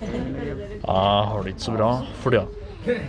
Jeg har det ikke så bra for tida.